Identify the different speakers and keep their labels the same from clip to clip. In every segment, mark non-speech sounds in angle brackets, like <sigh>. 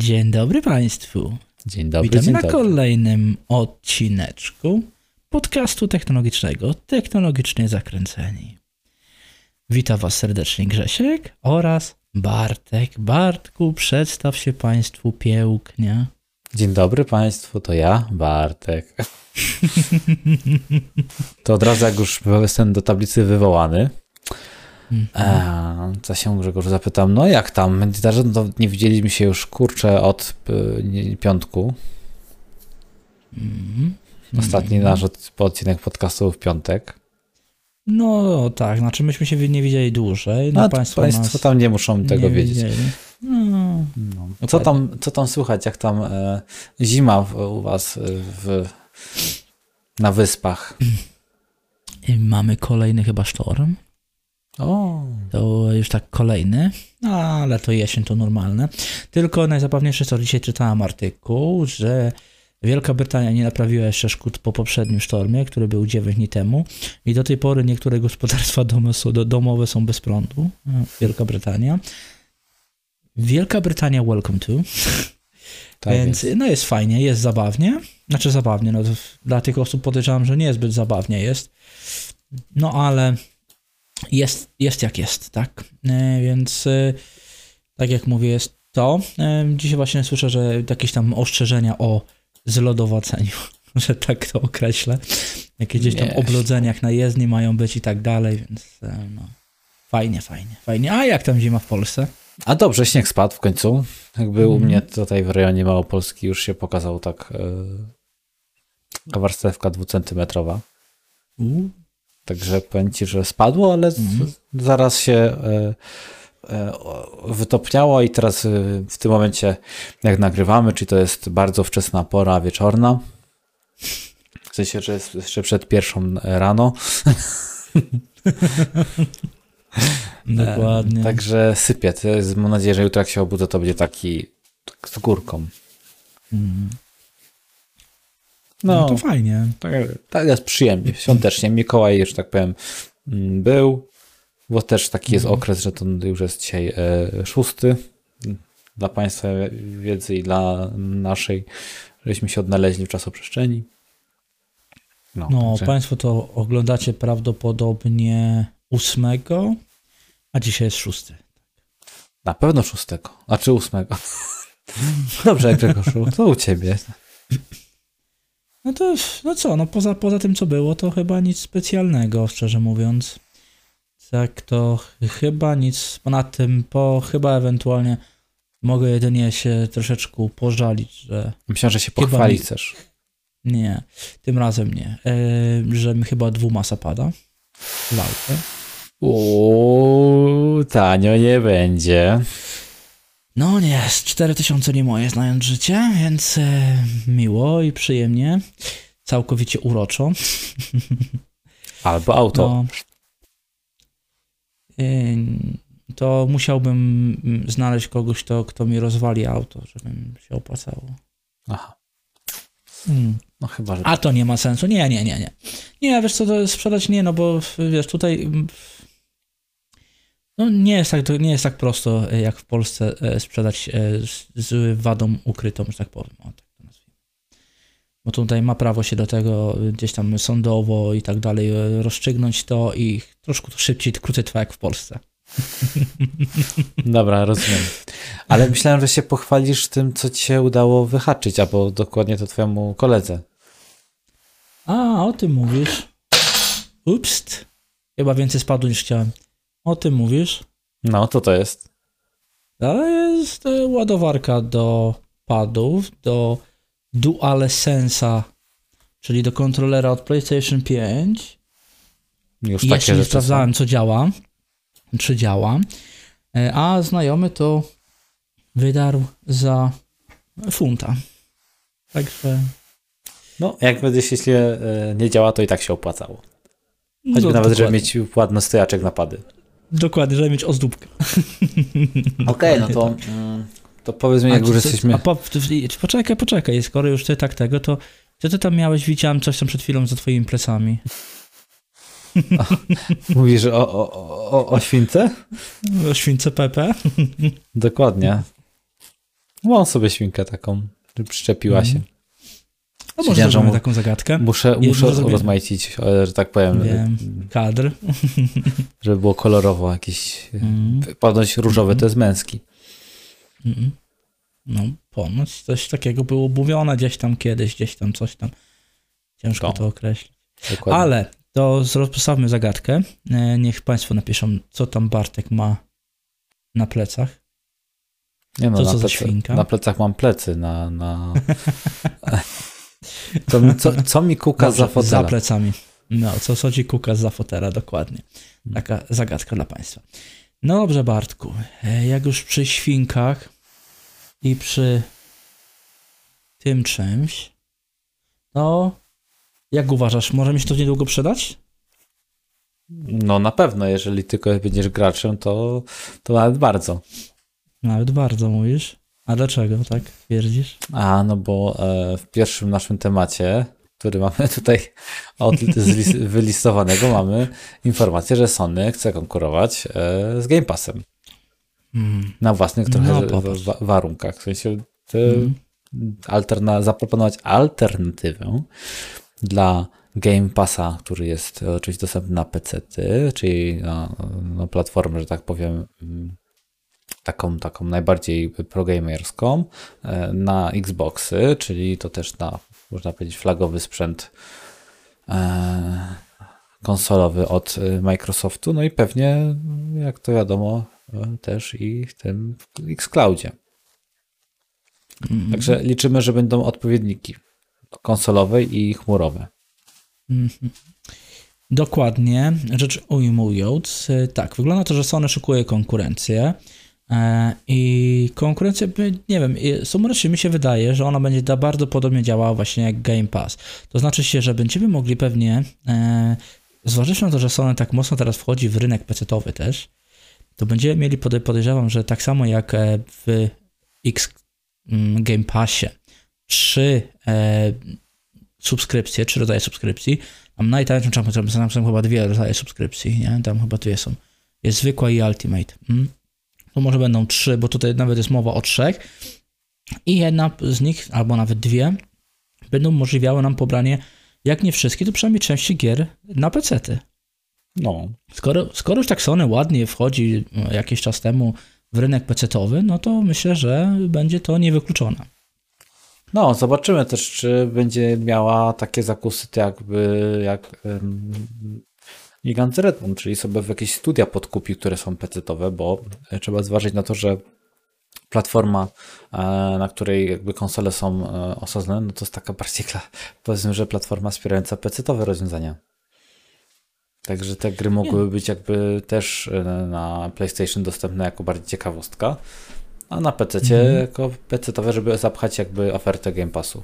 Speaker 1: Dzień dobry Państwu.
Speaker 2: Dzień dobry,
Speaker 1: Witamy
Speaker 2: dzień
Speaker 1: na
Speaker 2: dobry.
Speaker 1: kolejnym odcineczku podcastu technologicznego Technologicznie Zakręceni. Witam Was serdecznie Grzesiek oraz Bartek. Bartku, przedstaw się Państwu pięknie.
Speaker 2: Dzień dobry Państwu, to ja, Bartek. <laughs> To od razu jak już jestem do tablicy wywołany, e, co się Grzegorz zapytam, no jak tam? No, nie widzieliśmy się już, kurczę, od y, piątku.
Speaker 1: Mhm.
Speaker 2: Ostatni nasz od, odcinek podcastu w piątek.
Speaker 1: No tak, znaczy myśmy się nie widzieli dłużej. No,
Speaker 2: No,
Speaker 1: państwo,
Speaker 2: państwo
Speaker 1: nas
Speaker 2: tam nie muszą tego
Speaker 1: nie
Speaker 2: wiedzieć.
Speaker 1: widzieli. No,
Speaker 2: No. Co, tam, co tam słychać, jak tam e, zima w, u was e, w, na wyspach?
Speaker 1: mamy kolejny chyba sztorm.
Speaker 2: O,
Speaker 1: To już tak kolejny, no, ale to jesień to normalne. Tylko najzabawniejsze co dzisiaj czytałem artykuł, że Wielka Brytania nie naprawiła jeszcze szkód po poprzednim sztormie, który był 9 dni temu i do tej pory niektóre gospodarstwa domowe są bez prądu. Wielka Brytania. Wielka Brytania welcome to. <laughs>
Speaker 2: tak
Speaker 1: Więc
Speaker 2: jest.
Speaker 1: no jest fajnie, jest zabawnie. Znaczy zabawnie, no dla tych osób podejrzewam, że nie zbyt zabawnie jest. No ale jest, jest jak jest, tak? E, więc e, tak jak mówię, jest to. E, dzisiaj właśnie słyszę, że jakieś tam ostrzeżenia o zlodowaceniu, <laughs> że tak to określę. Jakieś gdzieś tam oblodzeniach na jezdni mają być i tak dalej, więc no. Fajnie, fajnie, fajnie. A jak tam zima w Polsce?
Speaker 2: A dobrze, śnieg spadł w końcu. Jakby u
Speaker 1: Mhm.
Speaker 2: mnie tutaj w rejonie Małopolski już się pokazał tak yy, warstewka dwucentymetrowa. Także powiem ci, że spadło, ale
Speaker 1: Mhm.
Speaker 2: zaraz się e, e, wytopniało i teraz e, w tym momencie, jak nagrywamy, czyli to jest bardzo wczesna pora wieczorna, w sensie, że jest jeszcze przed pierwszą rano, <laughs>
Speaker 1: dokładnie.
Speaker 2: Także sypie. Mam nadzieję, że jutro jak się obudzę, to będzie taki tak z górką.
Speaker 1: Mm. No,
Speaker 2: No,
Speaker 1: to fajnie.
Speaker 2: tak, tak jest przyjemnie, świątecznie. Mikołaj, że tak powiem, mm, był, bo też taki jest okres, że to już jest dzisiaj e, szósty. Dla Państwa wiedzy i dla naszej, żeśmy się odnaleźli w czasoprzestrzeni. No,
Speaker 1: No,
Speaker 2: także
Speaker 1: Państwo to oglądacie prawdopodobnie ósmego, a dzisiaj jest szósty.
Speaker 2: na pewno szóstego, a czy ósmego. <laughs> Dobrze, Grzegorzu, to u Ciebie.
Speaker 1: No to, no co, no poza, poza tym co było, to chyba nic specjalnego, szczerze mówiąc. Tak to chyba nic ponad tym, po chyba ewentualnie mogę jedynie się troszeczkę pożalić, że
Speaker 2: Myślałem, że się pochwalić chcesz.
Speaker 1: nie, tym razem nie, e, że mi chyba dwumasa pada w lalce.
Speaker 2: Uuu, tanio nie będzie.
Speaker 1: No nie, z 4000 nie moje, znając życie, więc e, miło i przyjemnie. Całkowicie uroczo. <laughs>
Speaker 2: Albo auto.
Speaker 1: No, Ym, to musiałbym mm, znaleźć kogoś, kto, kto mi rozwali auto, żeby mi się opłacało.
Speaker 2: Aha,
Speaker 1: Mm.
Speaker 2: no chyba, że
Speaker 1: A to nie ma sensu. Nie, nie, nie, nie. Nie, wiesz co, to sprzedać nie, no bo wiesz, tutaj mm, no nie jest tak, nie jest tak prosto, e, jak w Polsce e, sprzedać e, z, z wadą ukrytą, że tak powiem. O, tak to nazwijmy. Bo tutaj ma prawo się do tego gdzieś tam sądowo i tak dalej rozstrzygnąć to i troszkę to szybciej, krócej trwa jak w Polsce.
Speaker 2: Dobra, rozumiem. Ale myślałem, że się pochwalisz tym, co ci się udało wyhaczyć, albo dokładnie to twojemu koledze.
Speaker 1: A, o tym mówisz. Ups. Chyba więcej spadło niż chciałem. O tym mówisz.
Speaker 2: No, to to jest.
Speaker 1: To jest e, ładowarka do padów, do DualSense'a, czyli do kontrolera od PlayStation 5.
Speaker 2: Już
Speaker 1: I
Speaker 2: takie
Speaker 1: jeszcze nie
Speaker 2: są.
Speaker 1: sprawdzałem, co działa, czy działa. E, A znajomy to wydarł za funta. Także.
Speaker 2: No, jak będziesz, jeśli nie działa, to i tak się opłacało. Choćby
Speaker 1: no,
Speaker 2: nawet, żeby
Speaker 1: dokładnie.
Speaker 2: mieć ładny stojaczek napady.
Speaker 1: Dokładnie, żeby mieć ozdóbkę. <laughs>
Speaker 2: Okej, no to, mm, to powiedz mi, jak
Speaker 1: A
Speaker 2: już jesteśmy...
Speaker 1: A po, poczekaj, poczekaj, skoro już ty tak tego, to ty, ty tam miałeś, widziałem coś tam przed chwilą za twoimi plecami. <laughs>
Speaker 2: Mówisz o, o, o, o śwince?
Speaker 1: O śwince Pepe. <laughs>
Speaker 2: Dokładnie. Mam sobie świnkę taką, przyczepiła
Speaker 1: Mhm.
Speaker 2: się.
Speaker 1: No może
Speaker 2: mu-
Speaker 1: taką zagadkę.
Speaker 2: Muszę,
Speaker 1: Jedno
Speaker 2: muszę
Speaker 1: zrobię.
Speaker 2: rozmaicić, że tak powiem,
Speaker 1: Wiem. Kadr. <laughs>
Speaker 2: żeby było kolorowo jakiś.
Speaker 1: Mm.
Speaker 2: Ponoć różowy to jest męski.
Speaker 1: Mm. No, ponoć coś takiego było mówione gdzieś tam kiedyś, gdzieś tam coś tam. Ciężko
Speaker 2: To.
Speaker 1: to określić.
Speaker 2: Dokładnie.
Speaker 1: Ale to zostawmy zagadkę. E, Niech Państwo napiszą, co tam Bartek ma na plecach.
Speaker 2: Nie no,
Speaker 1: to
Speaker 2: na,
Speaker 1: co świnka?
Speaker 2: na plecach mam plecy, na. na... <laughs> co, mi- co, co mi kuka
Speaker 1: Dobrze,
Speaker 2: za fotela?
Speaker 1: plecami. No, co chodzi kuka za fotela, dokładnie. Taka zagadka dla Państwa. No dobrze, Bartku. e, Jak już przy świnkach i przy tym czymś, to jak uważasz, może mi się to niedługo przydać?
Speaker 2: No na pewno, jeżeli tylko będziesz graczem, to, to nawet bardzo.
Speaker 1: Nawet bardzo mówisz. A dlaczego tak twierdzisz?
Speaker 2: A, no bo e, w pierwszym naszym temacie, który mamy <laughs> tutaj od, wylistowanego, mamy informację, że Sony chce konkurować e, z Game Passem
Speaker 1: Hmm.
Speaker 2: na własnych trochę
Speaker 1: No,
Speaker 2: wa- warunkach. W sensie
Speaker 1: Mhm.
Speaker 2: alterna, zaproponować alternatywę dla Game Passa, który jest oczywiście dostępny na PC, czyli na, na platformę, że tak powiem, mm, taką, taką najbardziej progamerską, e, na Xboxy, czyli to też na, można powiedzieć, flagowy sprzęt e, konsolowy od e, Microsoftu, no i pewnie, jak to wiadomo, też i w tym Xcloudzie.
Speaker 1: Mhm.
Speaker 2: Także liczymy, że będą odpowiedniki konsolowe i chmurowe.
Speaker 1: Mhm. Dokładnie, rzecz ujmując, tak, wygląda to, że Sony szykuje konkurencję i konkurencja, nie wiem, sumarycznie mi się wydaje, że ona będzie bardzo podobnie działała właśnie jak Game Pass. To znaczy się, że będziemy mogli pewnie, e, zważywszy na to, że Sony tak mocno teraz wchodzi w rynek PC-towy też, to będziemy mieli, pode- podejrzewam, że tak samo jak e, w X mm, Game Passie, trzy e, subskrypcje, trzy rodzaje subskrypcji. Mam najtańszą tam są chyba dwie rodzaje subskrypcji, nie? Tam chyba dwie są. Jest zwykła i Ultimate. Mm. To może będą trzy, bo tutaj nawet jest mowa o trzech. I jedna z nich, albo nawet dwie, będą umożliwiały nam pobranie, jak nie wszystkie, to przynajmniej części gier na PC-ty.
Speaker 2: No,
Speaker 1: Skoro, skoro już tak Sony ładnie wchodzi e, jakiś czas temu w rynek PC-towy, no to myślę, że będzie to niewykluczone.
Speaker 2: no zobaczymy też, czy będzie miała takie zakusy jakby jak um, Gigant Redmond, czyli sobie w jakieś studia podkupi, które są pecetowe, bo e, trzeba zważyć na to, że platforma, e, na której jakby konsole są e, osadzone, no to jest taka bardziej, powiedzmy, że platforma wspierająca pecetowe rozwiązania. Także te gry mogłyby być jakby też na PlayStation dostępne jako bardziej ciekawostka, a na PC
Speaker 1: Mhm.
Speaker 2: jako PC-towe, żeby zapchać jakby ofertę Game Passu.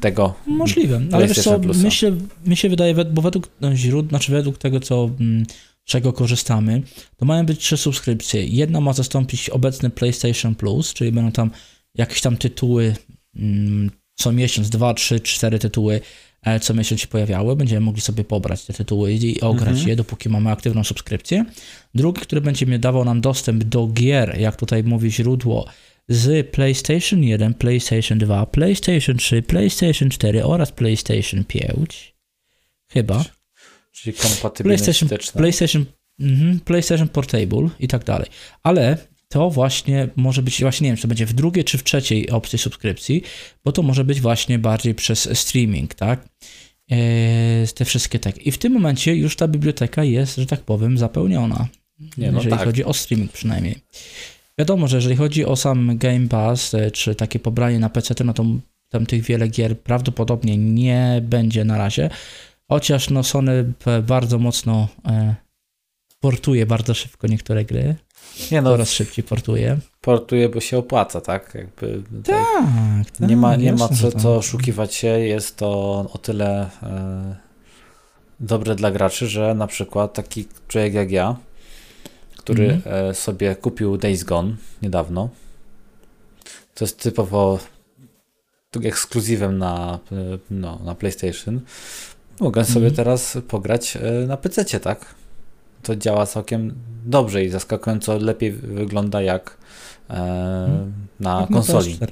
Speaker 2: Tego.
Speaker 1: Możliwe, ale wiesz co,
Speaker 2: Plusa.
Speaker 1: mi się, mi się wydaje, bo według no, źródeł, znaczy według tego, co, mm, czego korzystamy, to mają być trzy subskrypcje. Jedna ma zastąpić obecny PlayStation Plus, czyli będą tam jakieś tam tytuły mm, co miesiąc, dwa, trzy, cztery tytuły e, co miesiąc się pojawiały. Będziemy mogli sobie pobrać te tytuły i ograć
Speaker 2: Mhm.
Speaker 1: je, dopóki mamy aktywną subskrypcję. Drugi, który będzie mi dawał nam dostęp do gier, jak tutaj mówi źródło, z PlayStation 1, PlayStation 2, PlayStation 3, PlayStation 4 oraz PlayStation 5. Chyba.
Speaker 2: Czyli kompatybilność
Speaker 1: PlayStation,
Speaker 2: wsteczna.
Speaker 1: PlayStation, mhm, PlayStation Portable i tak dalej. Ale to właśnie może być, właśnie nie wiem, czy to będzie w drugiej czy w trzeciej opcji subskrypcji, bo to może być właśnie bardziej przez streaming, tak? Eee, te wszystkie tak. I w tym momencie już ta biblioteka jest, że tak powiem, zapełniona.
Speaker 2: Nie, no
Speaker 1: jeżeli
Speaker 2: tak.
Speaker 1: chodzi o streaming przynajmniej. Wiadomo, że jeżeli chodzi o sam Game Pass, e, czy takie pobranie na PC, no to tam tych wiele gier prawdopodobnie nie będzie na razie. Chociaż no Sony bardzo mocno e, portuje bardzo szybko niektóre gry.
Speaker 2: Nie no,
Speaker 1: Coraz szybciej portuje.
Speaker 2: portuje, bo się opłaca, tak? Jakby
Speaker 1: Tak, tak.
Speaker 2: nie ma, nie ma co,
Speaker 1: że tak.
Speaker 2: co oszukiwać się. Jest to o tyle e, dobre dla graczy, że na przykład taki człowiek jak ja, który
Speaker 1: Mhm.
Speaker 2: e, sobie kupił Days Gone niedawno, to jest typowo tak ekskluzywem na, e, no, na PlayStation. Mogę sobie
Speaker 1: Mhm.
Speaker 2: teraz pograć e, na PC, tak? To działa całkiem dobrze i zaskakująco lepiej wygląda jak e, na jak konsoli. Na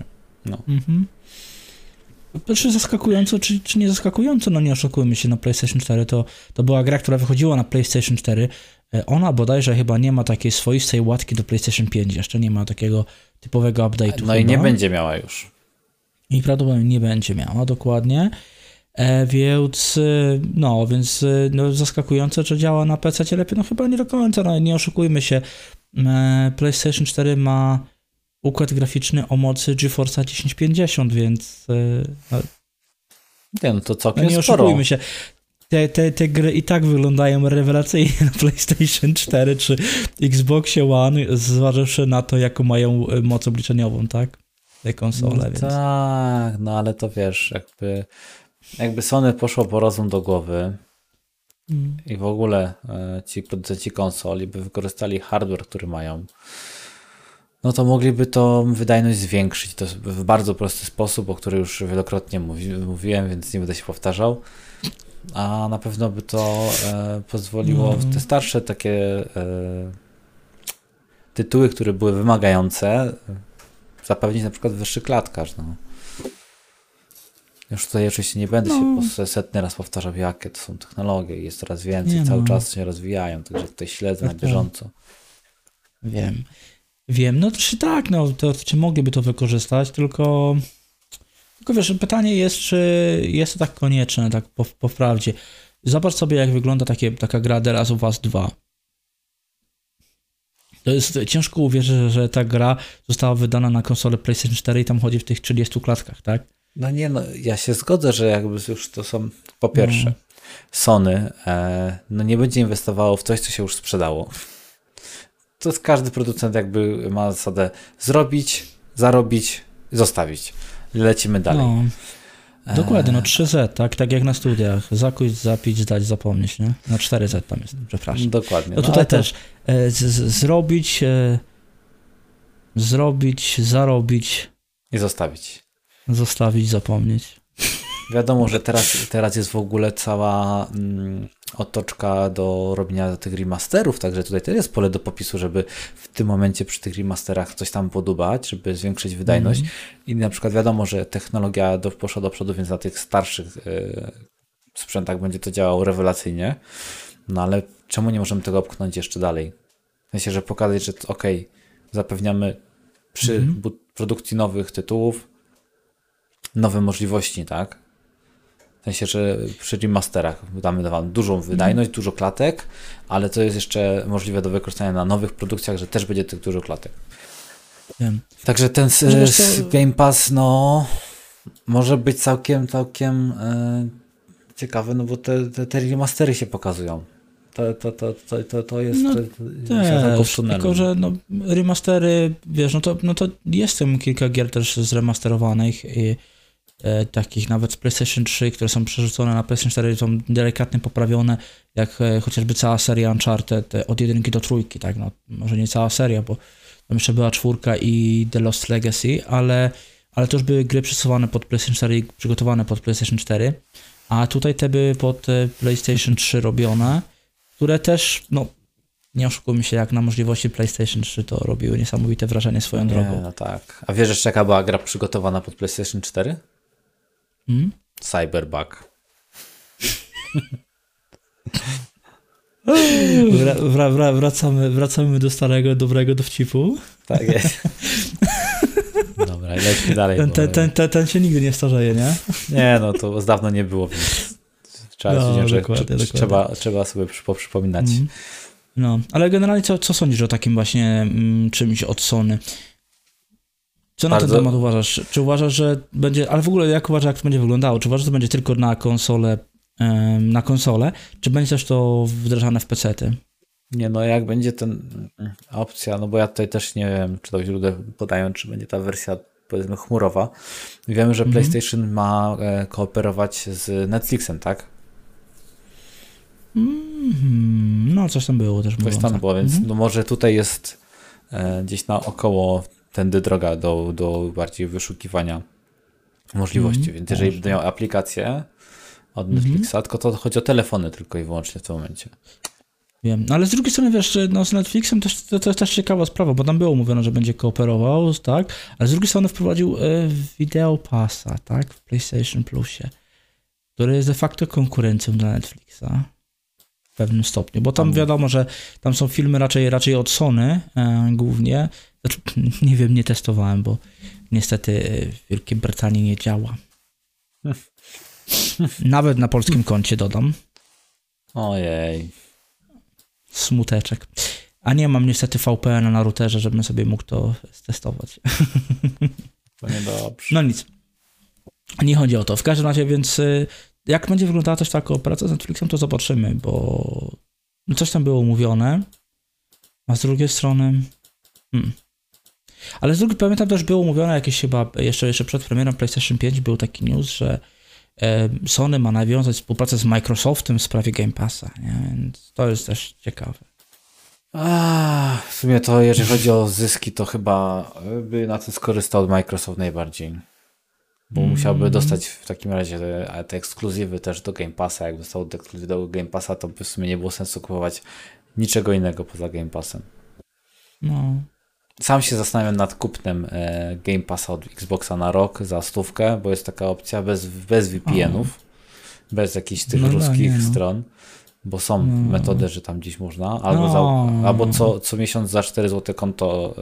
Speaker 2: no. Mhm.
Speaker 1: Znaczy zaskakująco, czy, czy nie zaskakująco, no nie oszukujmy się, na PlayStation 4 to, to była gra, która wychodziła na PlayStation 4. E, ona bodajże chyba nie ma takiej swoistej łatki do PlayStation 5, jeszcze nie ma takiego typowego update'u.
Speaker 2: No chyba. i nie będzie miała już.
Speaker 1: I prawdopodobnie nie będzie miała, dokładnie. E, więc, e, no, więc e, no, zaskakujące, że działa na PC lepiej. No chyba nie do końca, no, nie oszukujmy się. E, PlayStation 4 ma układ graficzny o mocy GeForce'a 1050, więc e, no,
Speaker 2: nie, no to całkiem
Speaker 1: no, nie oszukujmy się. Te, te, te gry i tak wyglądają rewelacyjnie na PlayStation 4 czy Xboxie One, zważywszy na to, jaką mają e, moc obliczeniową, tak? Te konsole. No
Speaker 2: więc... Tak, no ale to wiesz, jakby, jakby Sony poszło po rozum do głowy mm. i w ogóle e, ci producenci konsoli by wykorzystali hardware, który mają, no to mogliby to wydajność zwiększyć to w bardzo prosty sposób, o który już wielokrotnie mówi, mówiłem, więc nie będę się powtarzał. A na pewno by to e, pozwoliło w te starsze takie e, tytuły, które były wymagające, zapewnić na przykład wyższy klatkarz. No. Już tutaj oczywiście nie będę no. się setny raz powtarzał, jakie to są technologie jest coraz więcej, nie cały no. czas się rozwijają, także tutaj śledzę na bieżąco.
Speaker 1: Wiem. Wiem, no czy tak, no to czy mogliby to wykorzystać, tylko tylko wiesz, pytanie jest, czy jest to tak konieczne, tak po, po prawdzie. Zobacz sobie, jak wygląda takie, taka gra The Last of Us 2. To jest ciężko uwierzyć, że ta gra została wydana na konsolę PlayStation 4 i tam chodzi w tych 30 klatkach, tak?
Speaker 2: No nie, no ja się zgodzę, że jakby już to są, po pierwsze, no. Sony e, no nie będzie inwestowało w coś, co się już sprzedało to jest każdy producent jakby ma zasadę zrobić, zarobić, zostawić. Lecimy dalej.
Speaker 1: No, dokładnie, no 3Z, tak, tak jak na studiach. Zakuć, zapić, zdać, zapomnieć, nie? Na 4Z tam jest, przepraszam.
Speaker 2: Dokładnie.
Speaker 1: No, no tutaj też e, z, z, zrobić, e, zrobić, zarobić.
Speaker 2: I zostawić.
Speaker 1: Zostawić, zapomnieć.
Speaker 2: Wiadomo, że teraz, teraz jest w ogóle cała mm, otoczka do robienia tych remasterów, także tutaj też jest pole do popisu, żeby w tym momencie przy tych remasterach coś tam podobać, żeby zwiększyć wydajność. Mm. I na przykład wiadomo, że technologia do, poszła do przodu, więc na tych starszych y, sprzętach będzie to działało rewelacyjnie. No ale czemu nie możemy tego opchnąć jeszcze dalej? W sensie, że pokazać, że ok, zapewniamy przy mm. produkcji nowych tytułów nowe możliwości, tak? W sensie, że przy remasterach damy wam dużą wydajność, mm. dużo klatek, ale to jest jeszcze możliwe do wykorzystania na nowych produkcjach, że też będzie tych dużo klatek. Wiem. Także ten to... Game Pass, no, może być całkiem, całkiem e, ciekawy, no bo te, te, te remastery się pokazują. To, to, to, to, to, jest no,
Speaker 1: też, tylko, że no, remastery, wiesz, no to, no to jest tam kilka gier też zremasterowanych i takich nawet z PlayStation 3, które są przerzucone na PlayStation 4, są delikatnie poprawione, jak e, chociażby cała seria Uncharted e, od jedynki do trójki, tak, no może nie cała seria, bo tam jeszcze była czwórka i The Lost Legacy, ale, ale to już były gry przesuwane pod PlayStation 4 i przygotowane pod PlayStation 4, a tutaj te były pod e, PlayStation 3 robione, które też, no nie oszukujmy się, jak na możliwości PlayStation 3 to robiły niesamowite wrażenie swoją
Speaker 2: nie,
Speaker 1: drogą.
Speaker 2: No tak. A wiesz jeszcze jaka była gra przygotowana pod PlayStation 4? Hmm? Cyberbug.
Speaker 1: Wra, wra, wra, wracamy, wracamy do starego, dobrego dowcipu.
Speaker 2: Tak jest. Dobra, lećmy dalej.
Speaker 1: Ten, ten, ten, ten, ten się nigdy nie starzeje, nie?
Speaker 2: Nie, no to z dawno nie było, więc trzeba, no, dokładnie, dokładnie. trzeba, trzeba sobie poprzypominać. Mm.
Speaker 1: No, ale generalnie co, co sądzisz o takim właśnie mm, czymś od Sony? Co Bardzo... na ten temat uważasz? Czy uważasz, że będzie, ale w ogóle jak uważasz, jak to będzie wyglądało? Czy uważasz, że to będzie tylko na konsolę, na konsolę, czy będzie też to wdrażane w PC-ty?
Speaker 2: Nie, no jak będzie ten opcja, no bo ja tutaj też nie wiem, czy to źródła podają, czy będzie ta wersja powiedzmy chmurowa. Wiemy, że mhm. PlayStation ma e, kooperować z Netflixem, tak?
Speaker 1: Mm, no, coś tam było też.
Speaker 2: Coś tam było, więc mhm. no może tutaj jest e, gdzieś na około tędy droga do, do bardziej wyszukiwania możliwości. Mm, Więc jeżeli będę miał aplikację od mhm. Netflixa, mm. tylko to chodzi o telefony tylko i wyłącznie w tym momencie.
Speaker 1: Wiem, ale z drugiej strony wiesz, no, z Netflixem też, to, to jest też ciekawa sprawa, bo tam było mówione, że będzie kooperował, tak, ale z drugiej strony wprowadził y, Video Passa, tak, w PlayStation Plusie, który jest de facto konkurencją dla Netflixa pewnym stopniu, bo tam wiadomo, że tam są filmy raczej, raczej od Sony e, głównie, znaczy, <laughs> nie wiem, nie testowałem, bo niestety w Wielkiej Brytanii nie działa. <laughs> Nawet na polskim koncie dodam.
Speaker 2: Ojej.
Speaker 1: Smuteczek. A nie mam niestety VPN na routerze, żebym sobie mógł to testować.
Speaker 2: To niedobrze.
Speaker 1: No nic. Nie chodzi o to. W każdym razie, więc y, jak będzie wyglądała też ta kooperacja z Netflixem, to zobaczymy, bo coś tam było mówione, a z drugiej strony... Hmm. Ale z drugiej pamiętam też było mówione jakieś chyba jeszcze, jeszcze przed premierą PlayStation 5 był taki news, że e, Sony ma nawiązać współpracę z Microsoftem w sprawie Game Passa, nie? więc to jest też ciekawe.
Speaker 2: A, w sumie to jeżeli chodzi o zyski, to chyba by na tym skorzystał Microsoft najbardziej. Bo
Speaker 1: Mm.
Speaker 2: musiałby dostać w takim razie te, te ekskluzywy też do Game Passa. Jak dostał te ekskluzywy do Game Passa, to by w sumie nie było sensu kupować niczego innego poza Game Passem.
Speaker 1: No,
Speaker 2: Sam się zastanawiam nad kupnem e, Game Passa od Xboxa na rok za stówkę, bo jest taka opcja bez, bez VPN-ów, bez jakichś tych
Speaker 1: No
Speaker 2: ruskich
Speaker 1: nie no.
Speaker 2: stron, bo są
Speaker 1: No.
Speaker 2: metody, że tam gdzieś można, albo,
Speaker 1: No.
Speaker 2: za, albo co, co miesiąc za 4 zł konto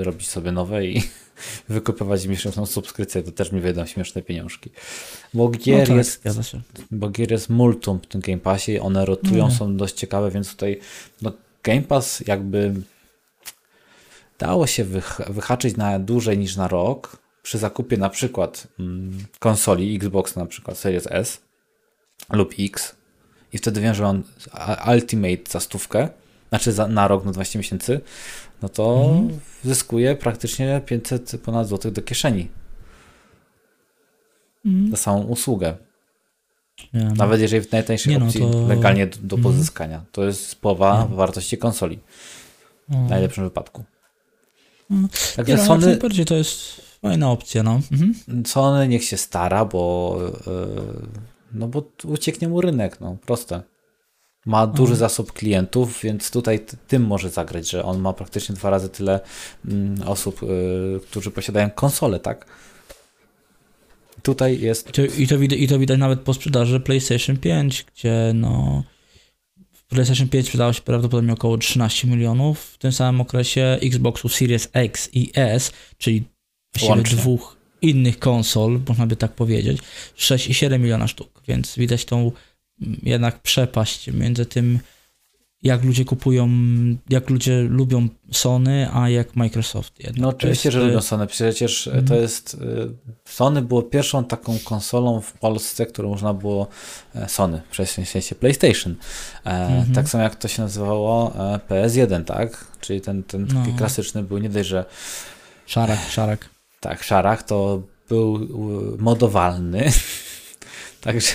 Speaker 2: y, robić sobie nowe i <laughs> wykupywać miesięczną subskrypcję, to też mi wyjdą śmieszne pieniążki. Bo
Speaker 1: no
Speaker 2: gier
Speaker 1: tak,
Speaker 2: jest bo gier jest multum w tym Game Passie, one rotują,
Speaker 1: No.
Speaker 2: są dość ciekawe, więc tutaj no, Game Pass jakby dało się wych wyhaczyć na dłużej niż na rok przy zakupie na przykład mm, konsoli Xbox na przykład Series S lub X i wtedy wiem, że on Ultimate za stówkę, znaczy za, na rok, na 12 miesięcy, no to
Speaker 1: Mhm.
Speaker 2: zyskuje praktycznie 500 ponad złotych do kieszeni
Speaker 1: Mhm.
Speaker 2: za samą usługę.
Speaker 1: Nie, no.
Speaker 2: Nawet jeżeli w najtańszej
Speaker 1: Nie no,
Speaker 2: opcji
Speaker 1: to-
Speaker 2: legalnie do, do
Speaker 1: Mhm.
Speaker 2: pozyskania. To jest połowa wartości konsoli.
Speaker 1: No.
Speaker 2: W najlepszym wypadku.
Speaker 1: Mm.
Speaker 2: Także
Speaker 1: Nie, no, jak
Speaker 2: Sony,
Speaker 1: najbardziej to jest fajna opcja, no. Mhm.
Speaker 2: Sony niech się stara, bo yy, no bo ucieknie mu rynek, no proste. Ma duży
Speaker 1: Mhm.
Speaker 2: zasób klientów, więc tutaj tym może zagrać, że on ma praktycznie dwa razy tyle mm, osób, yy, którzy posiadają konsolę, tak? Tutaj jest
Speaker 1: I to, i, to widać, I to widać nawet po sprzedaży PlayStation 5, gdzie no PlayStation 5 sprzedało się prawdopodobnie około 13 milionów. W tym samym okresie Xboxów Series X i S, czyli właściwie dwóch innych konsol, można by tak powiedzieć, 6,7 miliona sztuk, więc widać tą mm, jednak przepaść między tym, jak ludzie kupują, jak ludzie lubią Sony, a jak Microsoft. Jednak.
Speaker 2: No oczywiście,
Speaker 1: jest,
Speaker 2: że
Speaker 1: y,
Speaker 2: lubią Sony. Przecież
Speaker 1: Mhm.
Speaker 2: to jest. y, Sony było pierwszą taką konsolą w Polsce, którą można było. e, Sony, w sensie PlayStation. E,
Speaker 1: Mhm.
Speaker 2: Tak samo jak to się nazywało e, PS1, tak? Czyli ten, ten taki
Speaker 1: No.
Speaker 2: klasyczny był nie dość, że
Speaker 1: Szarak, szarak.
Speaker 2: tak, szarach, to był modowalny. <laughs> Także,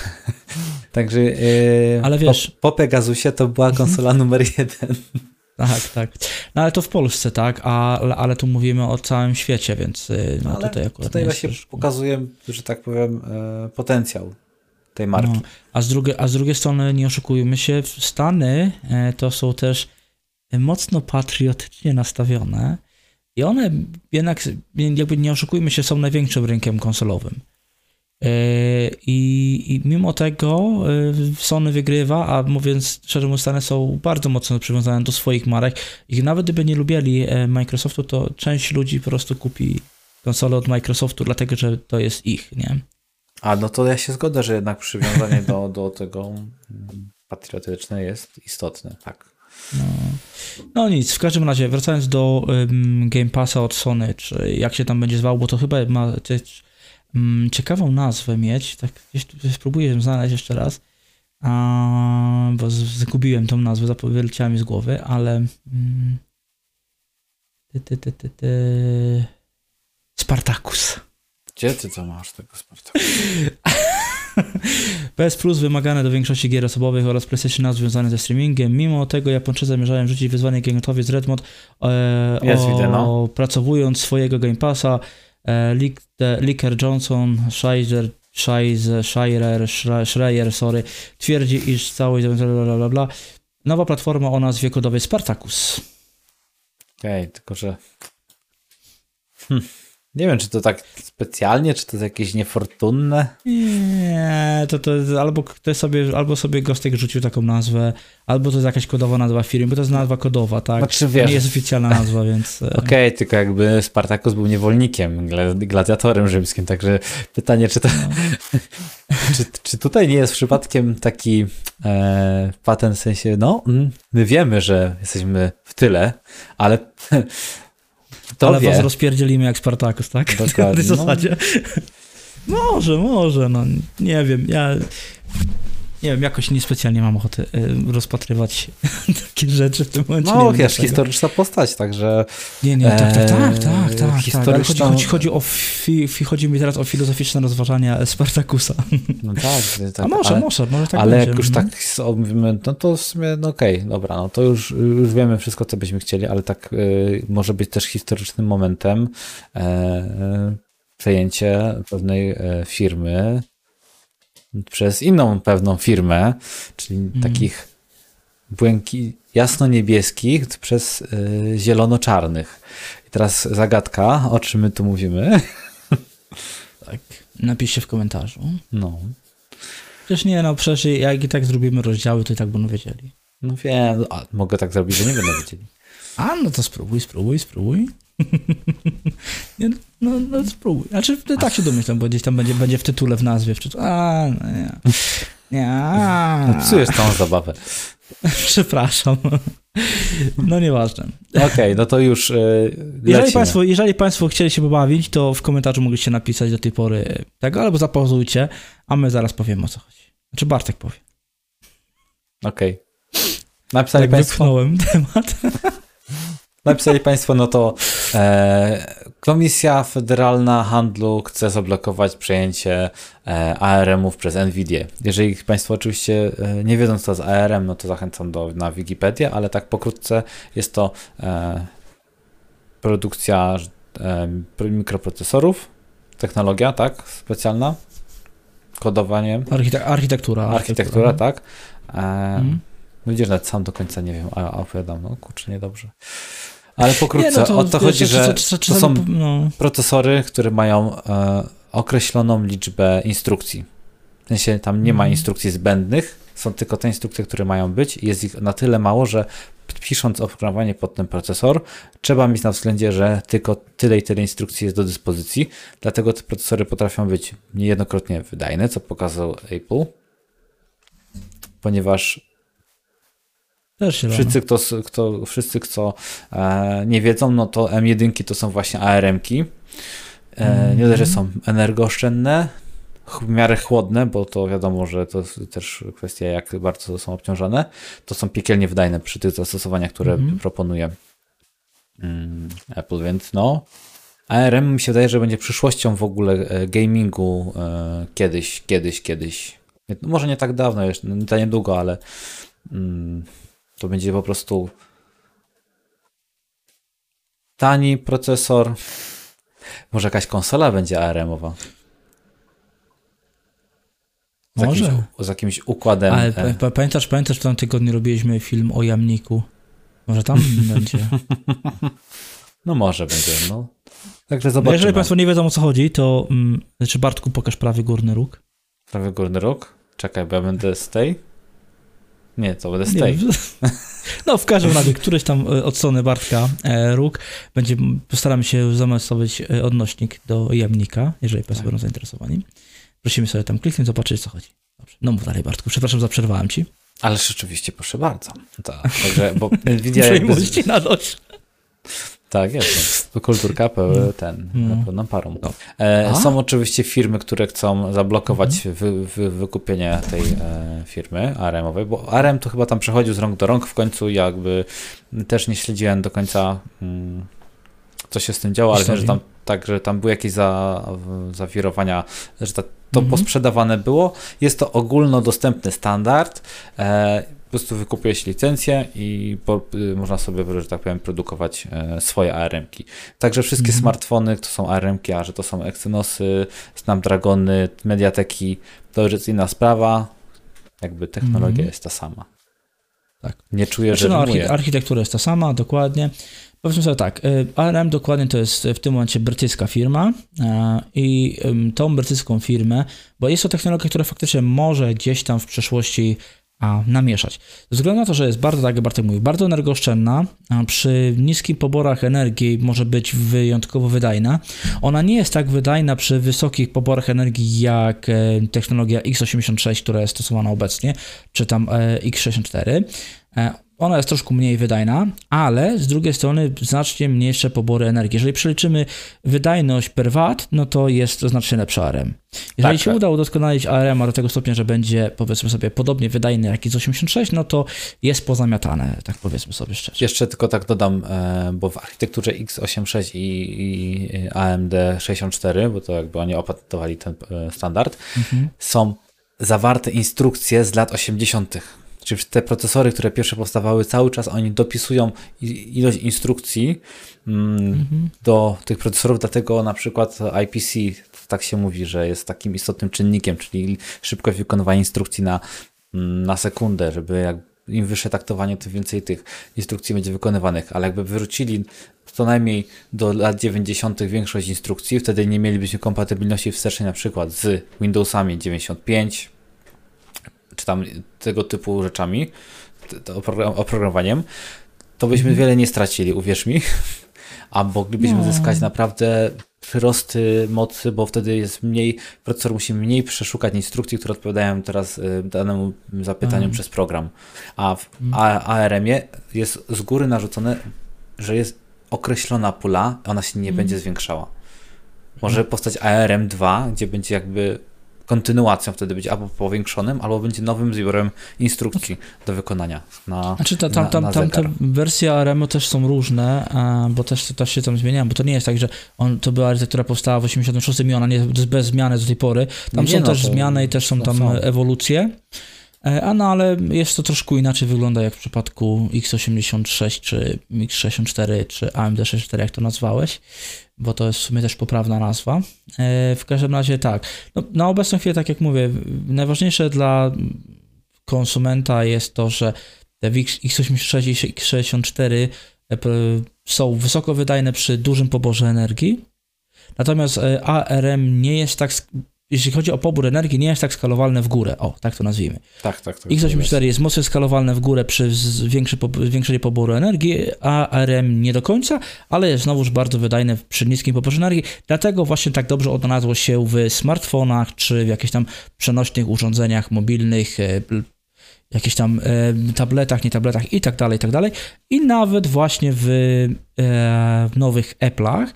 Speaker 2: <laughs> także e,
Speaker 1: Ale wiesz-
Speaker 2: po, po Pegasusie to była konsola numer jeden. <laughs>
Speaker 1: Tak, tak. No ale to w Polsce, tak, a, ale, tu mówimy o całym świecie, więc y, no
Speaker 2: Ale
Speaker 1: tutaj akurat
Speaker 2: tutaj
Speaker 1: nie
Speaker 2: właśnie
Speaker 1: jest,
Speaker 2: pokazuje, że tak powiem, e, potencjał tej marki.
Speaker 1: no, a, z drugiej, a z drugiej strony nie oszukujmy się, Stany e, to są też mocno patriotycznie nastawione i one jednak, jakby nie oszukujmy się, są największym rynkiem konsolowym. E, I, I mimo tego e, Sony wygrywa, a mówiąc szczerze mówiąc, Stany są bardzo mocno przywiązane do swoich marek i nawet gdyby nie lubili e, Microsoftu, to część ludzi po prostu kupi konsolę od Microsoftu, dlatego że to jest ich, nie?
Speaker 2: A no to ja się zgodzę, że jednak przywiązanie do, do tego patriotyczne jest istotne, tak.
Speaker 1: No. no nic, w każdym razie, wracając do ym, Game Passa od Sony, czy jak się tam będzie zwał, bo to chyba ma też, ym, ciekawą nazwę mieć, tak spróbuję ją znaleźć jeszcze raz, a, bo zgubiłem tą nazwę, wyleciała mi z głowy, ale ym, ty, ty, ty, ty, ty, Spartacus.
Speaker 2: Gdzie ty to masz tego Spartaku?
Speaker 1: PS <laughs> Plus wymagane do większości gier osobowych oraz PlayStation Now związane ze streamingiem. Mimo tego Japończycy zamierzają rzucić wyzwanie gigantowi z Redmond, e,
Speaker 2: Jest, widzę, no.
Speaker 1: opracowując swojego Game Passa. E, Licker Johnson, Schreier, Schreier, Schreier, Schreier, sorry, twierdzi, iż całość bla, bla, bla, bla, nowa platforma o nazwie kodowej Spartacus.
Speaker 2: Okej, okay, tylko że... Hm. Nie wiem, czy to tak specjalnie, czy to jest jakieś niefortunne.
Speaker 1: Nie, to, to jest, albo ktoś sobie, albo sobie Gostek rzucił taką nazwę, albo to jest jakaś kodowa nazwa firmy, bo to jest nazwa kodowa, tak?
Speaker 2: Znaczy, wiesz,
Speaker 1: nie jest oficjalna nazwa, więc... <laughs>
Speaker 2: E, Okej, okay, tylko jakby Spartacus był niewolnikiem, gladiatorem rzymskim, także pytanie, czy to... No. <laughs> czy, czy tutaj nie jest przypadkiem taki e, patent w sensie, no, mm, my wiemy, że jesteśmy w tyle, ale
Speaker 1: to Ale wie. was rozpierdzielimy jak Spartacus, tak? <laughs>
Speaker 2: Dokładnie.
Speaker 1: W zasadzie. No. Może, może, no nie wiem, ja nie wiem, jakoś niespecjalnie mam ochotę y, rozpatrywać <laughs> takie rzeczy w tym momencie.
Speaker 2: No, wiesz, historyczna postać, także...
Speaker 1: Nie, nie, tak, tak, tak, tak, tak, tak historyczną... tak. Chodzi, chodzi, o fi, chodzi mi teraz o filozoficzne rozważania Spartakusa.
Speaker 2: No tak, <laughs> tak.
Speaker 1: A może, ale, może, może tak
Speaker 2: Ale
Speaker 1: będzie.
Speaker 2: jak już mhm. tak mówimy, no to w sumie, no okej, okay, dobra, no to już, już wiemy wszystko, co byśmy chcieli, ale tak y, może być też historycznym momentem e, przejęcie pewnej e, firmy, przez inną pewną firmę, czyli mm. takich błęki, jasno-niebieskich przez y, zielono-czarnych. I teraz zagadka, o czym my tu mówimy. <laughs>
Speaker 1: Tak, napiszcie w komentarzu.
Speaker 2: No.
Speaker 1: Przecież nie, no przecież jak i tak zrobimy rozdziały, to i tak będą wiedzieli.
Speaker 2: No wiem, a mogę tak zrobić, że nie będą wiedzieli.
Speaker 1: A, no to spróbuj, spróbuj, spróbuj. <laughs> nie, no, no spróbuj. Znaczy, tak się domyślam, bo gdzieś tam będzie, będzie w tytule, w nazwie. W tytule. A, no nie. Nie.
Speaker 2: No, psujesz całą zabawę. <laughs>
Speaker 1: Przepraszam. No nieważne.
Speaker 2: Okej, okay, no to już yy,
Speaker 1: jeżeli państwo, jeżeli państwo chcieli się pobawić, to w komentarzu mogliście napisać do tej pory tego, albo zapauzujcie, a my zaraz powiemy o co chodzi. Znaczy Bartek powie.
Speaker 2: Okej. Okay. Napisali
Speaker 1: tak
Speaker 2: państwo...
Speaker 1: temat.
Speaker 2: Napisali Państwo, no to e, Komisja Federalna Handlu chce zablokować przejęcie e, ARM-ów przez NVIDIA. Jeżeli Państwo oczywiście e, nie wiedzą, co to jest ARM, no to zachęcam do, na Wikipedię, ale tak pokrótce jest to e, produkcja e, mikroprocesorów, technologia, tak, specjalna, kodowanie.
Speaker 1: Architek architektura.
Speaker 2: Architektura, architektura tak. E, mhm. Widzisz, nawet sam do końca nie wiem, a opowiadam, no kurczę, niedobrze. Ale pokrótce, no to, o to chodzi, że to są no. procesory, które mają e, określoną liczbę instrukcji. W sensie tam nie ma mhm. instrukcji zbędnych, są tylko te instrukcje, które mają być. Jest ich na tyle mało, że pisząc oprogramowanie pod ten procesor, trzeba mieć na względzie, że tylko tyle i tyle instrukcji jest do dyspozycji. Dlatego te procesory potrafią być niejednokrotnie wydajne, co pokazał Apple, ponieważ wszyscy, kto, kto, wszyscy, kto e, nie wiedzą, no to M1 to są właśnie ARM-ki. E, mm. Nie dość, że są energooszczędne, w miarę chłodne, bo to wiadomo, że to też kwestia, jak bardzo są obciążone, to są piekielnie wydajne przy tych zastosowaniach, które mm. proponuje mm, Apple, więc no. ARM mi się wydaje, że będzie przyszłością w ogóle e, gamingu e, kiedyś, kiedyś, kiedyś. Może nie tak dawno, jeszcze nie tak niedługo, ale mm, to będzie po prostu tani procesor. Może jakaś konsola będzie ARM-owa. Z
Speaker 1: Może.
Speaker 2: Jakimś, z jakimś układem.
Speaker 1: Ale e... pamiętasz, pamiętasz, w tym tygodniu robiliśmy film o jamniku. Może tam <laughs> będzie.
Speaker 2: No może będzie, no. Także zobaczymy.
Speaker 1: jeżeli Państwo nie wiedzą o co chodzi, to mm, znaczy Bartku pokaż prawy górny róg.
Speaker 2: Prawy górny róg? Czekaj, bo ja będę z tej. Nie, to będę stay.
Speaker 1: No, w każdym razie, któryś tam e, od strony Bartka e, róg będzie, postaramy się zamontować e, odnośnik do jamnika, jeżeli Państwo tak. będą zainteresowani. Prosimy sobie tam kliknąć, zobaczyć, co chodzi. Dobrze. No mów dalej, Bartku. Przepraszam, zaprzerwałem Ci.
Speaker 2: Ale rzeczywiście, proszę bardzo. Tak, także, bo <laughs> Nvidia
Speaker 1: jakby... na dość.
Speaker 2: Tak, jest. No. Kulturka mm. ten, mm. pełną parą. No. E, są oczywiście firmy, które chcą zablokować mm. wy, wy, wykupienie tej e, firmy ARM-owej, bo ARM to chyba tam przechodził z rąk do rąk w końcu jakby też nie śledziłem do końca mm, co się z tym działo, ale wiem, że tam tak, że tam były jakieś za, zawirowania, że ta, to mm -hmm. posprzedawane było. Jest to ogólnodostępny standard. E, po prostu wykupuje się licencję i po, y, można sobie, że tak powiem, produkować e, swoje ARM-ki. Także wszystkie mm -hmm. smartfony to są ARM-ki, a że to są Exynosy, Snapdragony, Mediateki, to już jest inna sprawa. Jakby technologia mm -hmm. jest ta sama.
Speaker 1: Tak.
Speaker 2: Nie czuję,
Speaker 1: Znaczy,
Speaker 2: że
Speaker 1: no,
Speaker 2: rymuje.
Speaker 1: architektura jest ta sama, dokładnie. Powiedzmy sobie tak, y, ARM dokładnie to jest w tym momencie brytyjska firma e, i tą brytyjską firmę, bo jest to technologia, która faktycznie może gdzieś tam w przyszłości a, namieszać. Ze względu na to, że jest bardzo, tak jak Bartek mówił, bardzo energooszczędna, przy niskich poborach energii może być wyjątkowo wydajna. Ona nie jest tak wydajna przy wysokich poborach energii jak e, technologia x86, która jest stosowana obecnie, czy tam e, x64. Ona jest troszkę mniej wydajna, ale z drugiej strony znacznie mniejsze pobory energii. Jeżeli przeliczymy wydajność per watt, no to jest to znacznie lepszy ARM. Jeżeli
Speaker 2: Tak,
Speaker 1: się
Speaker 2: tak.
Speaker 1: uda udoskonalić ARM do tego stopnia, że będzie powiedzmy sobie podobnie wydajny jak x86, no to jest pozamiatane, tak powiedzmy sobie szczerze.
Speaker 2: Jeszcze tylko tak dodam, e, bo w architekturze x86 i, i AMD 64, bo to jakby oni opatentowali ten e, standard,
Speaker 1: Mhm.
Speaker 2: są zawarte instrukcje z lat 80. Czyli te procesory, które pierwsze powstawały, cały czas oni dopisują ilość instrukcji mm, do tych procesorów, dlatego na przykład IPC, tak się mówi, że jest takim istotnym czynnikiem, czyli szybkość wykonywania instrukcji na, mm, na sekundę, żeby jak im wyższe taktowanie, tym więcej tych instrukcji będzie wykonywanych, ale jakby wrócili co najmniej do lat 90. większość instrukcji, wtedy nie mielibyśmy kompatybilności wstecznej na przykład z Windowsami 95, czy tam tego typu rzeczami, oprogram- oprogramowaniem, to byśmy wiele nie stracili, uwierz mi. <laughs> A moglibyśmy
Speaker 1: No.
Speaker 2: zyskać naprawdę przyrosty mocy, bo wtedy jest mniej, procesor musi mniej przeszukać instrukcji, które odpowiadają teraz y, danemu zapytaniu
Speaker 1: Mhm.
Speaker 2: przez program. A w A- ARM-ie jest z góry narzucone, że jest określona pula, ona się nie będzie zwiększała. Może powstać ARM2, gdzie będzie jakby kontynuacją, wtedy będzie albo powiększonym, albo będzie nowym zbiorem instrukcji do wykonania. Na,
Speaker 1: Znaczy ta, tam,
Speaker 2: na-
Speaker 1: tam,
Speaker 2: na
Speaker 1: tam te wersje ARM-u też są różne, bo też, też się tam zmieniają, bo to nie jest tak, że on, to była architektura powstała w 86 i ona nie jest bez zmiany do tej pory. Tam
Speaker 2: Nie,
Speaker 1: są
Speaker 2: no,
Speaker 1: też
Speaker 2: to-
Speaker 1: zmiany i też są tam
Speaker 2: są.
Speaker 1: ewolucje. E, A no ale jest to troszkę inaczej wygląda jak w przypadku x86 czy x64 czy AMD 64, jak to nazwałeś, bo to jest w sumie też poprawna nazwa. E, W każdym razie tak. No, na obecną chwilę, tak jak mówię, najważniejsze dla konsumenta jest to, że te X- x86 i x64 e, są wysoko wydajne przy dużym poborze energii. Natomiast ARM nie jest tak, jeśli chodzi o pobór energii, nie jest tak skalowalne w górę. O, tak to nazwijmy.
Speaker 2: Tak, tak. tak
Speaker 1: x84 jest mocno skalowalne w górę przy zwiększeniu poboru energii, a ARM nie do końca, ale jest znowuż bardzo wydajne przy niskim poborze energii. Dlatego właśnie tak dobrze odnalazło się w smartfonach czy w jakichś tam przenośnych urządzeniach mobilnych, e, jakichś tam e, tabletach, nie tabletach i tak dalej, i tak dalej. I nawet właśnie w, e, w nowych Apple'ach,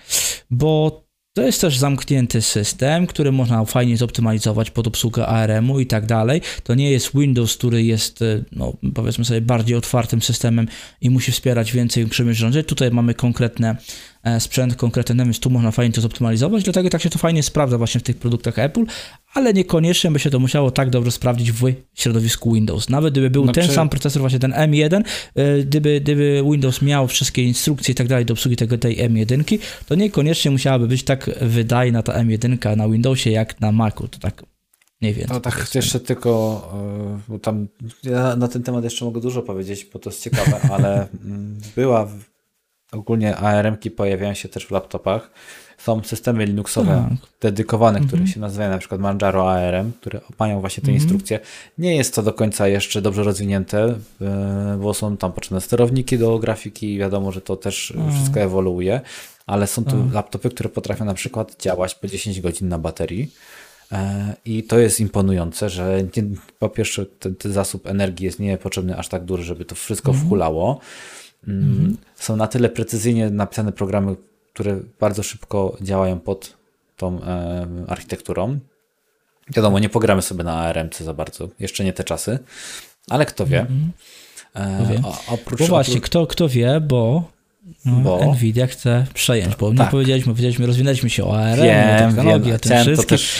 Speaker 1: bo to jest też zamknięty system, który można fajnie zoptymalizować pod obsługę ARM-u i tak dalej. To nie jest Windows, który jest, e, no, powiedzmy sobie, bardziej otwartym systemem i musi wspierać więcej urządzeń. Tutaj mamy konkretne sprzęt, konkretny więc tu można fajnie to zoptymalizować, dlatego tak się to fajnie sprawdza właśnie w tych produktach Apple, ale niekoniecznie by się to musiało tak dobrze sprawdzić w środowisku Windows. Nawet gdyby był
Speaker 2: Znaczy-
Speaker 1: ten sam procesor, właśnie ten M1, e, gdyby, gdyby Windows miał wszystkie instrukcje i tak dalej do obsługi tego, tej M1, to niekoniecznie musiałaby być tak wydajna ta M1 na Windowsie jak na Macu. To tak mniej więcej.
Speaker 2: No tak, jeszcze tylko, e, bo tam ja na ten temat jeszcze mogę dużo powiedzieć, bo to jest ciekawe, ale mm, była ogólnie ARM-ki pojawiają się też w laptopach. Są systemy Linuxowe
Speaker 1: Tak.
Speaker 2: dedykowane, które
Speaker 1: Mhm.
Speaker 2: się nazywają na przykład Manjaro ARM, które mają właśnie te
Speaker 1: Mhm.
Speaker 2: instrukcje. Nie jest to do końca jeszcze dobrze rozwinięte, e, bo są tam potrzebne sterowniki do grafiki i wiadomo, że to też
Speaker 1: Mhm.
Speaker 2: wszystko ewoluuje, ale są tu
Speaker 1: Mhm.
Speaker 2: laptopy, które potrafią na przykład działać po 10 godzin na baterii. E, I to jest imponujące, że nie, po pierwsze ten, ten zasób energii jest niepotrzebny aż tak duży, żeby to wszystko whulało. Mm, Są na tyle precyzyjnie napisane programy, które bardzo szybko działają pod tą e, architekturą. Wiadomo, nie pogramy sobie na ARMC za bardzo, jeszcze nie te czasy, ale kto wie. E,
Speaker 1: Kto wie.
Speaker 2: oprócz,
Speaker 1: Bo właśnie,
Speaker 2: oprócz,
Speaker 1: kto, kto wie, bo, no,
Speaker 2: Bo?
Speaker 1: Nvidia chce przejąć, bo
Speaker 2: Tak.
Speaker 1: powiedzieliśmy, powiedzieliśmy, rozwinęliśmy się o ARM, o
Speaker 2: wiem,
Speaker 1: technologii,
Speaker 2: wiem,
Speaker 1: o tym
Speaker 2: chciałem to
Speaker 1: wszystkim,
Speaker 2: też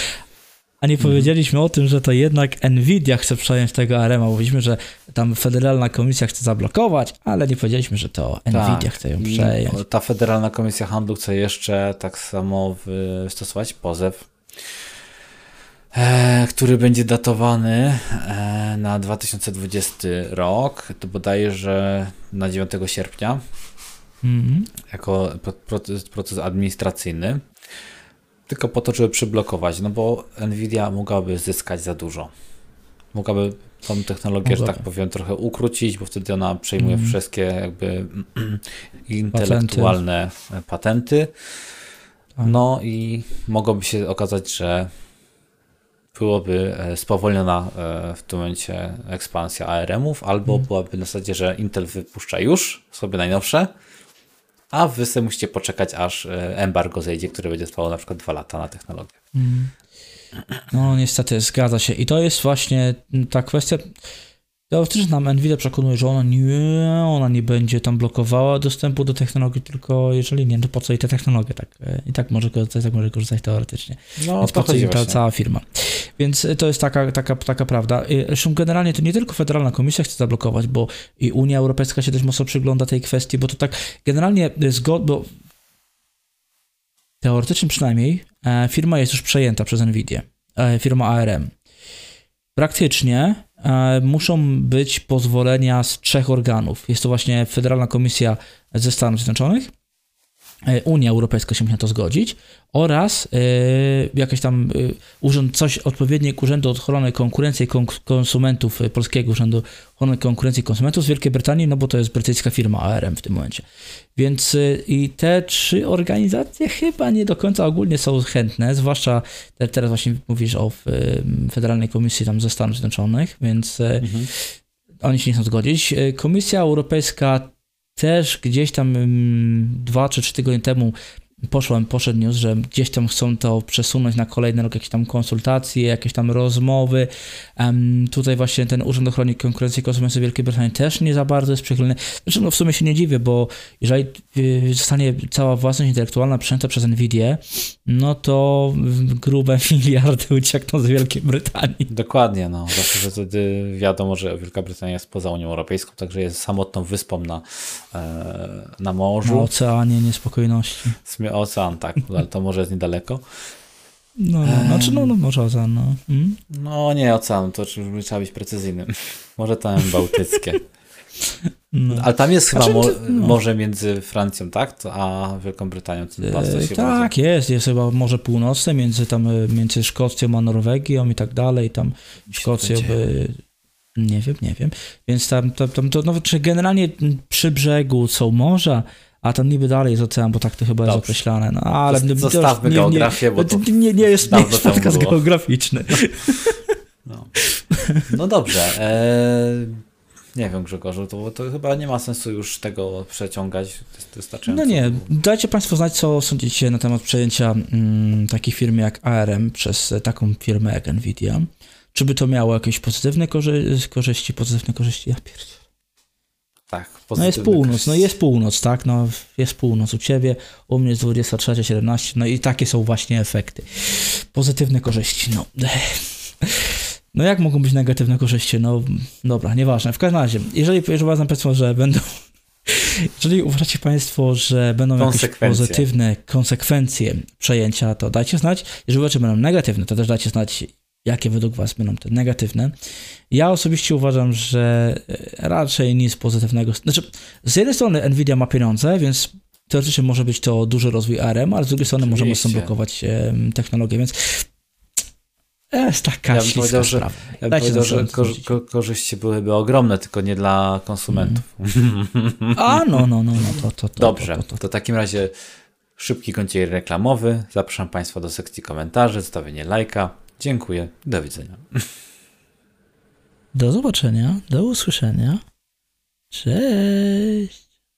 Speaker 1: a nie powiedzieliśmy o tym, że to jednak Nvidia chce przejąć tego ARM, a mówiliśmy, że tam federalna komisja chce zablokować, ale nie powiedzieliśmy, że to Nvidia chce ją
Speaker 2: Tak.
Speaker 1: Przejąć.
Speaker 2: Ta Federalna Komisja Handlu chce jeszcze tak samo wystosować pozew e, który będzie datowany e, na 2020 rok, to bodajże na 9 sierpnia,
Speaker 1: Mhm.
Speaker 2: jako pro- proces, proces administracyjny. Tylko po to, żeby przyblokować, no bo Nvidia mogłaby zyskać za dużo. Mogłaby tą technologię, że tak powiem, trochę ukrócić, bo wtedy ona przejmuje
Speaker 1: Mhm.
Speaker 2: wszystkie jakby <clears throat> intelektualne patenty.
Speaker 1: Tak.
Speaker 2: No i mogłoby się okazać, że byłoby e, spowolniona e, w tym momencie ekspansja ARM-ów, albo
Speaker 1: Mhm.
Speaker 2: byłaby na zasadzie, że Intel wypuszcza już sobie najnowsze, a wy sobie musicie poczekać, aż e, embargo zejdzie, które będzie trwało na przykład dwa lata na technologię.
Speaker 1: Mm. No niestety, zgadza się. I to jest właśnie ta kwestia. Teoretycznie nam Nvidia przekonuje, że ona nie, ona nie będzie tam blokowała dostępu do technologii, tylko jeżeli nie, to po co i te technologie, tak? E, I tak może korzystać, tak może korzystać teoretycznie.
Speaker 2: No
Speaker 1: Więc
Speaker 2: to
Speaker 1: po co im ta cała firma. Więc y, to jest taka, taka, taka prawda. Y, Zresztą generalnie to nie tylko Federalna Komisja chce zablokować, bo i Unia Europejska się dość mocno przygląda tej kwestii, bo to tak generalnie zgod, bo teoretycznie przynajmniej e, firma jest już przejęta przez Nvidia, e, firma ARM. Praktycznie e, muszą być pozwolenia z trzech organów. Jest to właśnie Federalna Komisja ze Stanów Zjednoczonych, e, Unia Europejska się musi na to zgodzić oraz e, jakiś tam e, urząd, coś, odpowiednik Urzędu Ochrony Konkurencji i Kon- Konsumentów, e, Polskiego Urzędu Ochrony Konkurencji i Konsumentów z Wielkiej Brytanii, no bo to jest brytyjska firma ARM w tym momencie. Więc e, i te trzy organizacje chyba nie do końca ogólnie są chętne, zwłaszcza te, teraz właśnie mówisz o e, Federalnej Komisji tam ze Stanów Zjednoczonych, więc e,
Speaker 2: Mhm.
Speaker 1: oni się nie chcą zgodzić. E, Komisja Europejska też gdzieś tam mm, dwa czy trzy tygodnie temu poszłem, poszedł news, że gdzieś tam chcą to przesunąć na kolejny rok, jakieś tam konsultacje, jakieś tam rozmowy. Em, tutaj właśnie ten Urząd Ochrony Konkurencji i Konsumentów Wielkiej Brytanii też nie za bardzo jest przychylny. Zresztą no w sumie się nie dziwię, bo jeżeli y, zostanie cała własność intelektualna przejęta przez Nvidię, no to grube <laughs> miliardy uciekną z Wielkiej Brytanii.
Speaker 2: Dokładnie, no. Zwłaszcza, że wtedy wiadomo, że Wielka Brytania jest poza Unią Europejską, także jest samotną wyspą na, e, na
Speaker 1: Na
Speaker 2: morzu.
Speaker 1: oceanie niespokojności.
Speaker 2: W sumie ocean, tak, <laughs> ale to może jest niedaleko.
Speaker 1: No, no, znaczy, no, no może ocean, no. Mm?
Speaker 2: No nie ocean, to trzeba być precyzyjnym. <laughs> Może tam bałtyckie.
Speaker 1: no.
Speaker 2: Ale tam jest chyba
Speaker 1: Znaczy,
Speaker 2: mo-
Speaker 1: no.
Speaker 2: morze między Francją, tak? A Wielką Brytanią. To
Speaker 1: E, tak, jest, jest chyba Morze Północne między tam, e, między Szkocją a Norwegią i tak dalej, tam Szkocją by... Nie wiem, nie wiem. Więc tam, tam, tam to, no, czy generalnie przy brzegu są morza, a tam niby dalej jest ocean, bo tak to chyba jest
Speaker 2: Dobrze.
Speaker 1: określane. No, ale to
Speaker 2: zostawmy
Speaker 1: nie,
Speaker 2: geografię, bo
Speaker 1: nie,
Speaker 2: to
Speaker 1: nie, nie, jest, nie jest podcast geograficzny. <laughs>
Speaker 2: No, no dobrze. E, nie wiem, Grzegorzu, to, to chyba nie ma sensu już tego przeciągać. To jest wystarczająco.
Speaker 1: No nie, dajcie Państwo znać, co sądzicie na temat przejęcia mm, takich firm jak ARM przez taką firmę jak Nvidia. Czy by to miało jakieś pozytywne korzy korzyści, pozytywne korzyści? Ja pierdzie.
Speaker 2: Tak,
Speaker 1: No jest północ, no jest północ, tak? No jest północ u Ciebie, u mnie jest 23.17, no i takie są właśnie efekty. Pozytywne korzyści, no. No jak mogą być negatywne korzyści? No dobra, nieważne. W każdym razie, jeżeli, jeżeli uważam Państwo, że będą <laughs> jeżeli uważacie Państwo, że będą jakieś pozytywne konsekwencje przejęcia, to dajcie znać. Jeżeli uważacie, że będą negatywne, to też dajcie znać, jakie według Was będą te negatywne. Ja osobiście uważam, że e, raczej nic pozytywnego. Znaczy, z jednej strony Nvidia ma pieniądze, więc teoretycznie może być to duży rozwój ARM, ale z drugiej strony może mocno
Speaker 2: Oczywiście.
Speaker 1: blokować em, technologię, więc jest taka
Speaker 2: Ja bym powiedział, że-
Speaker 1: sprawa.
Speaker 2: Ja bym powiedział, że ko- ko- korzyści byłyby ogromne, tylko nie dla konsumentów.
Speaker 1: A, no, no, no, no to, to, to.
Speaker 2: Dobrze,
Speaker 1: To,
Speaker 2: to,
Speaker 1: to
Speaker 2: w takim razie szybki kąciek reklamowy. Zapraszam Państwa do sekcji komentarzy, zostawienie lajka. Dziękuję, do widzenia.
Speaker 1: Do zobaczenia, do usłyszenia. Cześć.